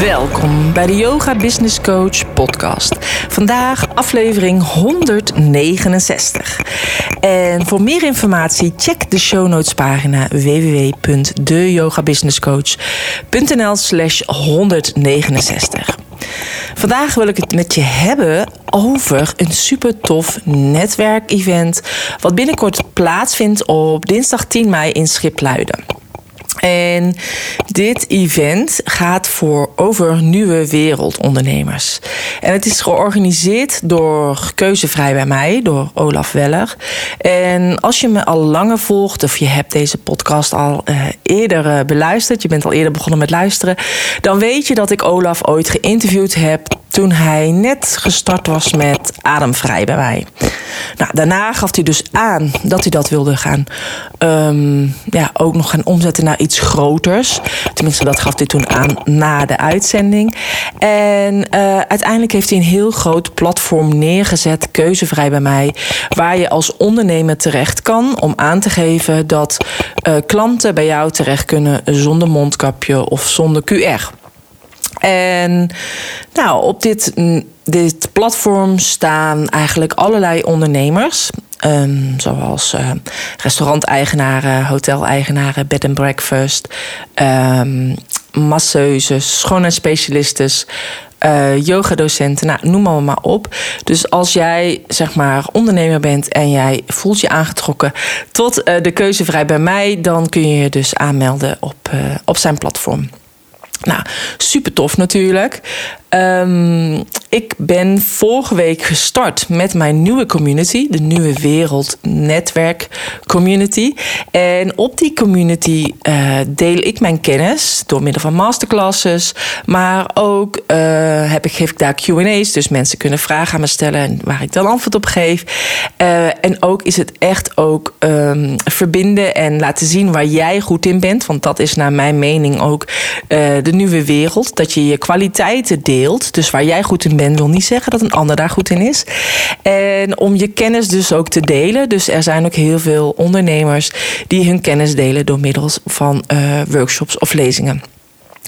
Welkom bij de Yoga Business Coach podcast. Vandaag aflevering 169. En voor meer informatie check de show notes pagina www.deyogabusinesscoach.nl slash 169. Vandaag wil ik het met je hebben over een super tof netwerkevent... wat binnenkort plaatsvindt op dinsdag 10 mei in Schipluiden. En dit event gaat voor over nieuwe wereldondernemers. En het is georganiseerd door Keuzevrij bij mij, door Olaf Weller. En als je me al langer volgt of je hebt deze podcast al uh, eerder uh, beluisterd, je bent al eerder begonnen met luisteren, dan weet je dat ik Olaf ooit geïnterviewd heb toen hij net gestart was met Ademvrij bij mij. Nou, daarna gaf hij dus aan dat hij dat wilde gaan, um, ja, ook nog gaan omzetten naar iets groters. Tenminste, dat gaf hij toen aan na de uitzending. En uh, uiteindelijk heeft hij een heel groot platform neergezet, keuzevrij bij mij, waar je als ondernemer terecht kan om aan te geven dat uh, klanten bij jou terecht kunnen zonder mondkapje of zonder QR. En nou, op dit, dit platform staan eigenlijk allerlei ondernemers. Um, zoals uh, restauranteigenaren, hoteleigenaren, bed and breakfast, um, masseuses, schoonheidsspecialistes, uh, yogadocenten, nou, noem maar, maar op. Dus als jij zeg maar ondernemer bent en jij voelt je aangetrokken tot uh, de keuzevrij bij mij, dan kun je je dus aanmelden op, op zijn platform. Nou, super tof natuurlijk. Um, ik ben vorige week gestart met mijn nieuwe community, de Nieuwe Wereld Netwerk Community. En op die community uh, deel ik mijn kennis door middel van masterclasses, maar ook uh, heb ik, geef ik daar QA's, dus mensen kunnen vragen aan me stellen en waar ik dan antwoord op geef. Uh, en ook is het echt ook um, verbinden en laten zien waar jij goed in bent, want dat is naar mijn mening ook de nieuwe wereld, dat je je kwaliteiten deelt dus waar jij goed in bent, wil niet zeggen dat een ander daar goed in is. En om je kennis dus ook te delen. Dus er zijn ook heel veel ondernemers die hun kennis delen door middel van uh, workshops of lezingen.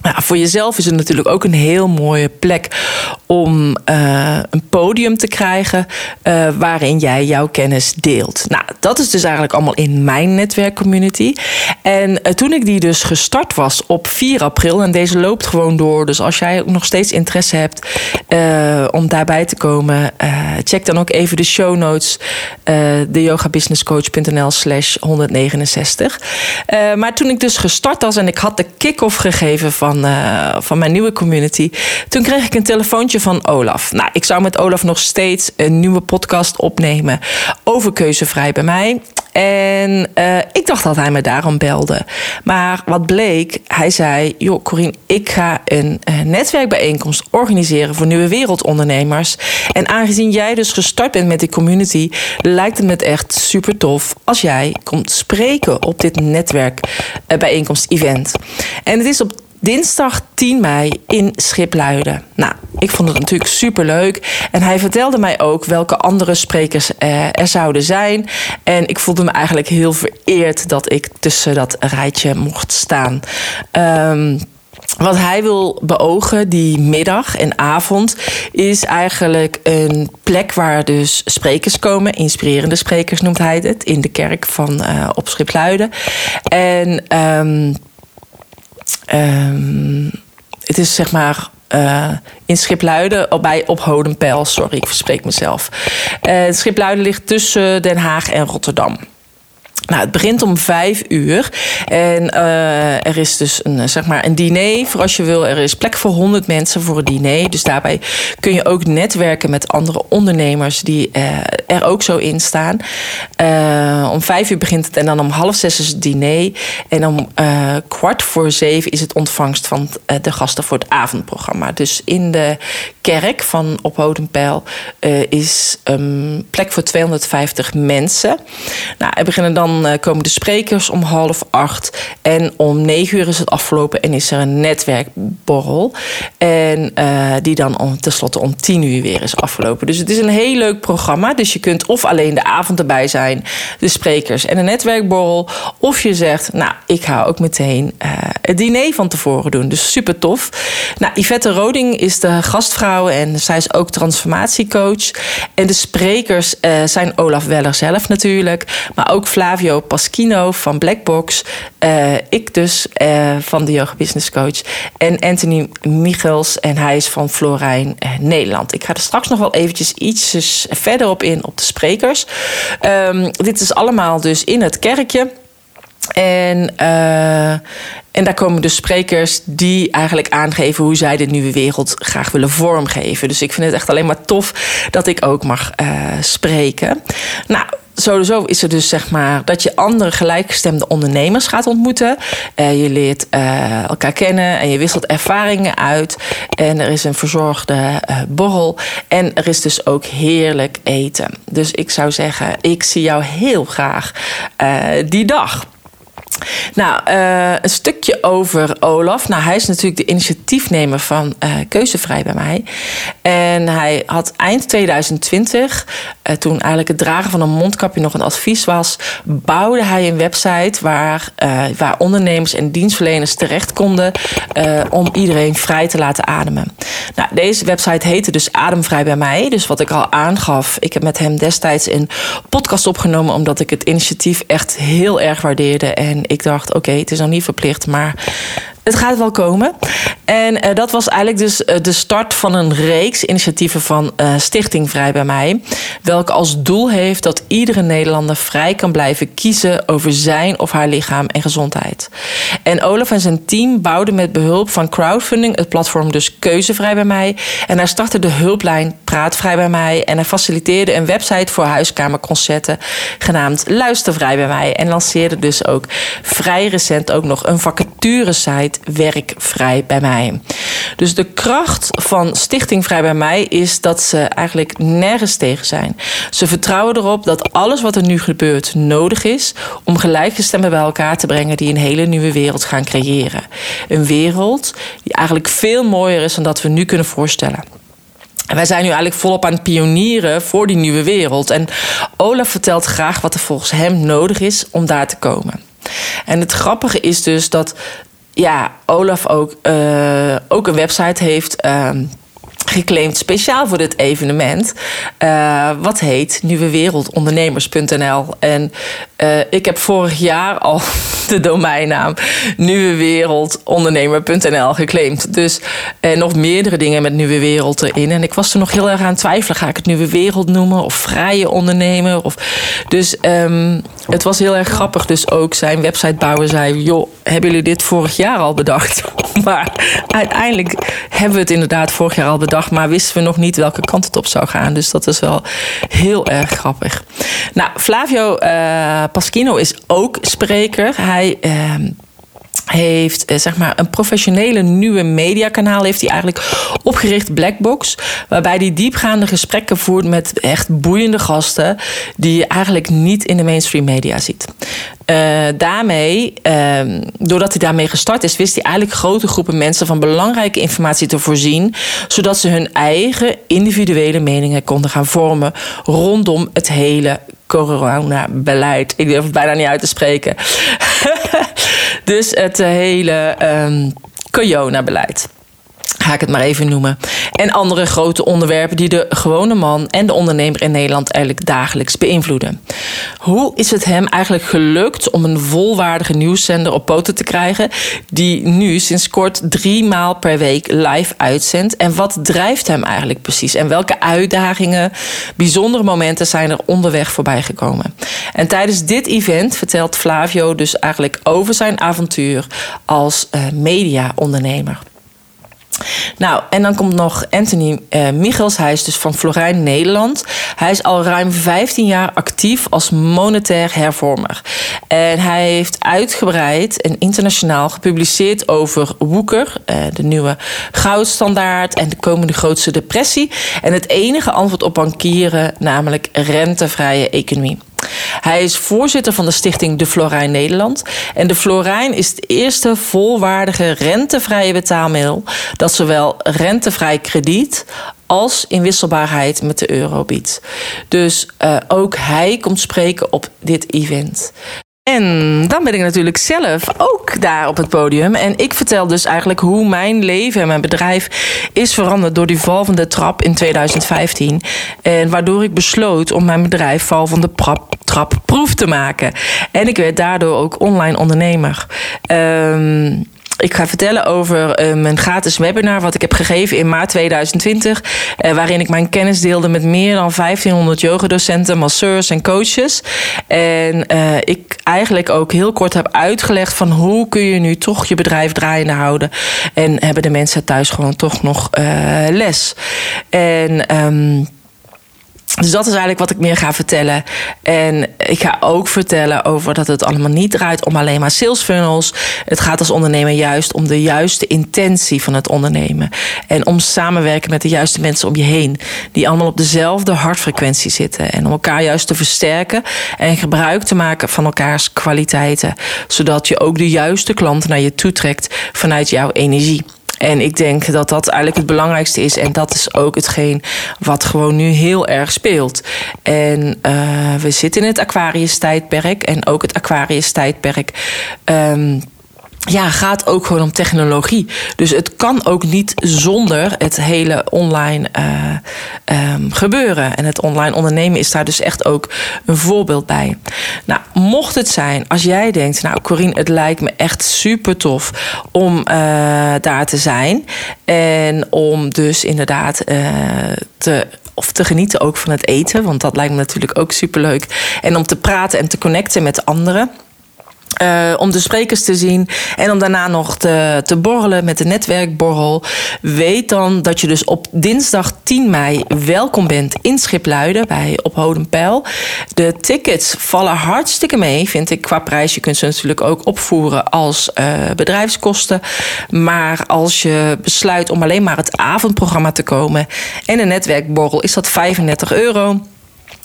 Voor jezelf is het natuurlijk ook een heel mooie plek om uh, een podium te krijgen uh, waarin jij jouw kennis deelt. Nou, dat is dus eigenlijk allemaal in mijn netwerkcommunity. En uh, toen ik die dus gestart was op 4 april, en deze loopt gewoon door, dus als jij ook nog steeds interesse hebt om daarbij te komen, check dan ook even de show notes, de yogabusinesscoach.nl slash 169. maar toen ik dus gestart was en ik had de kick-off gegeven van, van mijn nieuwe community, toen kreeg ik een telefoontje van Olaf. Nou, ik zou met Olaf nog steeds een nieuwe podcast opnemen over keuzevrij bij mij. En uh, ik dacht dat hij me daarom belde. Maar wat bleek, hij zei: Joh, Corine, ik ga een uh, netwerkbijeenkomst organiseren voor nieuwe wereldondernemers. En aangezien jij dus gestart bent met die community, lijkt het me echt super tof als jij komt spreken op dit netwerkbijeenkomst-event. En het is op dinsdag 10 mei in Schipluiden. Nou, ik vond het natuurlijk super leuk. En hij vertelde mij ook welke andere sprekers er zouden zijn. En ik voelde me eigenlijk heel vereerd dat ik tussen dat rijtje mocht staan. Um, wat hij wil beogen die middag en avond is eigenlijk een plek waar dus sprekers komen, inspirerende sprekers noemt hij het, in de kerk van uh, op Schipluiden. En um, um, het is zeg maar uh, in Schipluiden, bij op Hodenpeil, sorry, ik verspreek mezelf. Uh, Schipluiden ligt tussen Den Haag en Rotterdam. Nou, het begint om vijf uur. En uh, er is dus een, zeg maar een diner voor als je wil. Er is plek voor honderd mensen voor een diner. Dus daarbij kun je ook netwerken met andere ondernemers die uh, er ook zo in staan. Om vijf uur begint het en dan om half zes is het diner. En om kwart voor zeven is het ontvangst van de gasten voor het avondprogramma. Dus in de kerk van Op Hodenpeil is um, plek voor 250 mensen. Nou, er beginnen dan uh, komen de sprekers om half acht. En om negen uur is het afgelopen en is er een netwerkborrel. En uh, die dan om, tenslotte om tien uur weer is afgelopen. Dus het is een heel leuk programma. Dus je kunt of alleen de avond erbij zijn, de sprekers en een netwerkborrel. Of je zegt, nou, ik ga ook meteen het diner van tevoren doen. Dus super tof. Nou, Yvette Roding is de gastvrouw en zij is ook transformatiecoach. En de sprekers zijn Olaf Weller zelf natuurlijk, maar ook Flavio Paschino van Blackbox. Uh, ik dus uh, van de Yoga Business Coach. En Anthony Michels en hij is van Florijn Nederland. Ik ga er straks nog wel eventjes iets verder op in op de sprekers. Um, dit is allemaal dus in het kerkje. En, en daar komen dus sprekers die eigenlijk aangeven hoe zij de nieuwe wereld graag willen vormgeven. Dus ik vind het echt alleen maar tof dat ik ook mag spreken. Nou, sowieso is er dus zeg maar dat je andere gelijkgestemde ondernemers gaat ontmoeten. Uh, je leert uh, elkaar kennen en je wisselt ervaringen uit. En er is een verzorgde uh, borrel. En er is dus ook heerlijk eten. Dus ik zou zeggen, ik zie jou heel graag die dag. Nou, uh, een stukje over Olaf. Nou, hij is natuurlijk de initiatiefnemer van uh, Keuzevrij bij mij. En hij had eind 2020, uh, toen eigenlijk het dragen van een mondkapje nog een advies was, bouwde hij een website waar, waar ondernemers en dienstverleners terecht konden om iedereen vrij te laten ademen. Nou, deze website heette dus Ademvrij bij mij. Dus wat ik al aangaf, ik heb met hem destijds een podcast opgenomen omdat ik het initiatief echt heel erg waardeerde en ik dacht, oké, het is nog niet verplicht, maar het gaat wel komen. En uh, dat was eigenlijk dus uh, de start van een reeks initiatieven van uh, Stichting Vrij bij mij. Welke als doel heeft dat iedere Nederlander vrij kan blijven kiezen over zijn of haar lichaam en gezondheid. En Olaf en zijn team bouwden met behulp van crowdfunding het platform dus Keuzevrij bij mij. En hij startte de hulplijn Praatvrij bij mij. En hij faciliteerde een website voor huiskamerconcerten genaamd Luistervrij bij mij. En lanceerde dus ook vrij recent ook nog een vacaturesite Werkvrij bij mij. Dus de kracht van Stichting Vrij bij mij is dat ze eigenlijk nergens tegen zijn. Ze vertrouwen erop dat alles wat er nu gebeurt nodig is om gelijkgestemden bij elkaar te brengen die een hele nieuwe wereld gaan creëren. Een wereld die eigenlijk veel mooier is dan dat we nu kunnen voorstellen. En wij zijn nu eigenlijk volop aan het pionieren voor die nieuwe wereld. En Olaf vertelt graag wat er volgens hem nodig is om daar te komen. En het grappige is dus dat ja, Olaf ook, uh, ook een website heeft. Uh, geclaimd speciaal voor dit evenement. Uh, wat heet nieuwewereldondernemers.nl. En uh, ik heb vorig jaar al de domeinnaam nieuwewereldondernemer.nl geclaimd. Dus uh, nog meerdere dingen met Nieuwe Wereld erin. En ik was er nog heel erg aan twijfelen. Ga ik het Nieuwe Wereld noemen? Of Vrije Ondernemer? Of... Dus um, het was heel erg grappig. Dus ook zijn websitebouwer zei... joh, hebben jullie dit vorig jaar al bedacht? maar uiteindelijk hebben we het inderdaad vorig jaar al bedacht maar wisten we nog niet welke kant het op zou gaan. Dus dat is wel heel erg grappig. Nou, Flavio uh, Paschino is ook spreker. Hij. Uh, heeft eh, zeg maar een professionele nieuwe mediakanaal heeft hij eigenlijk opgericht Blackbox waarbij hij diepgaande gesprekken voert met echt boeiende gasten die je eigenlijk niet in de mainstream media ziet. Uh, daarmee, uh, doordat hij daarmee gestart is, wist hij eigenlijk grote groepen mensen van belangrijke informatie te voorzien, zodat ze hun eigen individuele meningen konden gaan vormen rondom het hele coronabeleid. Ik durf het bijna niet uit te spreken. dus het hele um, corona-beleid ga ik het maar even noemen. En andere grote onderwerpen die de gewone man en de ondernemer in Nederland eigenlijk dagelijks beïnvloeden. Hoe is het hem eigenlijk gelukt om een volwaardige nieuwszender op poten te krijgen, die nu sinds kort drie maal per week live uitzendt? En wat drijft hem eigenlijk precies? En welke uitdagingen, bijzondere momenten zijn er onderweg voorbij gekomen? En tijdens dit event vertelt Flavio dus eigenlijk over zijn avontuur als uh, media-ondernemer. Nou, en dan komt nog Anthony uh, Michels. Hij is dus van Florijn, Nederland. Hij is al ruim 15 jaar actief als monetair hervormer. En hij heeft uitgebreid en internationaal gepubliceerd over Woeker, eh, de nieuwe goudstandaard en de komende grootste depressie. En het enige antwoord op bankieren, namelijk rentevrije economie. Hij is voorzitter van de stichting De Florijn Nederland. En De Florijn is het eerste volwaardige rentevrije betaalmiddel dat zowel rentevrij krediet als inwisselbaarheid met de euro biedt. Dus uh, ook hij komt spreken op dit event. En dan ben ik natuurlijk zelf ook daar op het podium. En ik vertel dus eigenlijk hoe mijn leven en mijn bedrijf is veranderd door die val van de trap in 2015. En waardoor ik besloot om mijn bedrijf val van de trap, trap proef te maken. En ik werd daardoor ook online ondernemer. Um, ik ga vertellen over uh, mijn gratis webinar wat ik heb gegeven in maart 2020. Uh, waarin ik mijn kennis deelde met meer dan 1500 yogadocenten, masseurs en coaches. En uh, ik eigenlijk ook heel kort heb uitgelegd van hoe kun je nu toch je bedrijf draaiende houden. En hebben de mensen thuis gewoon toch nog les. En... Um, dus dat is eigenlijk wat ik meer ga vertellen. En ik ga ook vertellen over dat het allemaal niet draait om alleen maar sales funnels. Het gaat als ondernemer juist om de juiste intentie van het ondernemen. En om samenwerken met de juiste mensen om je heen. Die allemaal op dezelfde hartfrequentie zitten. En om elkaar juist te versterken en gebruik te maken van elkaars kwaliteiten. Zodat je ook de juiste klanten naar je toe trekt vanuit jouw energie. En ik denk dat dat eigenlijk het belangrijkste is. En dat is ook hetgeen wat gewoon nu heel erg speelt. En uh, we zitten in het Aquarius-tijdperk. En ook het Aquarius-tijdperk. Um, ja, gaat ook gewoon om technologie. Dus het kan ook niet zonder het hele online uh, um, gebeuren. En het online ondernemen is daar dus echt ook een voorbeeld bij. Nou, mocht het zijn als jij denkt, nou Corine, het lijkt me echt super tof om uh, daar te zijn. En om dus inderdaad uh, te of te genieten ook van het eten. Want dat lijkt me natuurlijk ook superleuk. En om te praten en te connecten met anderen. Uh, om de sprekers te zien en om daarna nog te, te borrelen met de netwerkborrel. Weet dan dat je dus op dinsdag 10 mei welkom bent in Schipluiden bij Op Hodenpeil. De tickets vallen hartstikke mee, vind ik qua prijs. Je kunt ze natuurlijk ook opvoeren als uh, bedrijfskosten. Maar als je besluit om alleen maar het avondprogramma te komen en een netwerkborrel, is dat 35 euro.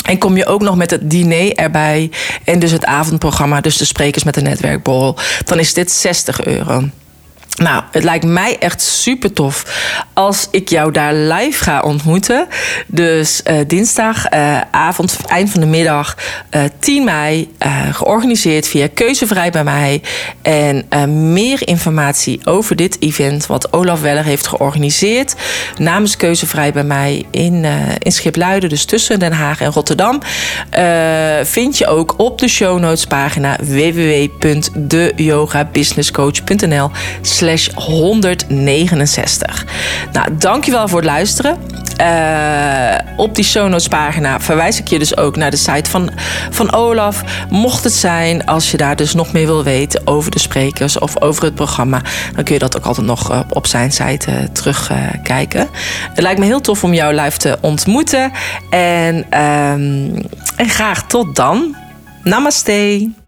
En kom je ook nog met het diner erbij en dus het avondprogramma, dus de sprekers met de netwerkborrel, dan is dit 60 euro. Nou, het lijkt mij echt super tof als ik jou daar live ga ontmoeten. Dus uh, dinsdagavond, uh, eind van de middag, uh, 10 mei, georganiseerd via Keuzevrij bij mij. En meer informatie over dit event, wat Olaf Weller heeft georganiseerd, namens Keuzevrij bij mij in, in Schipluiden, dus tussen Den Haag en Rotterdam, vind je ook op de show notes pagina www.deyogabusinesscoach.nl slash 169. Nou, dankjewel voor het luisteren. Uh, op die show notes pagina verwijs ik je dus ook naar de site van, van Olaf. Mocht het zijn, als je daar dus nog meer wil weten over de sprekers of over het programma, dan kun je dat ook altijd nog uh, op zijn site uh, terugkijken. het lijkt me heel tof om jou live te ontmoeten. En, um, en graag tot dan. Namaste.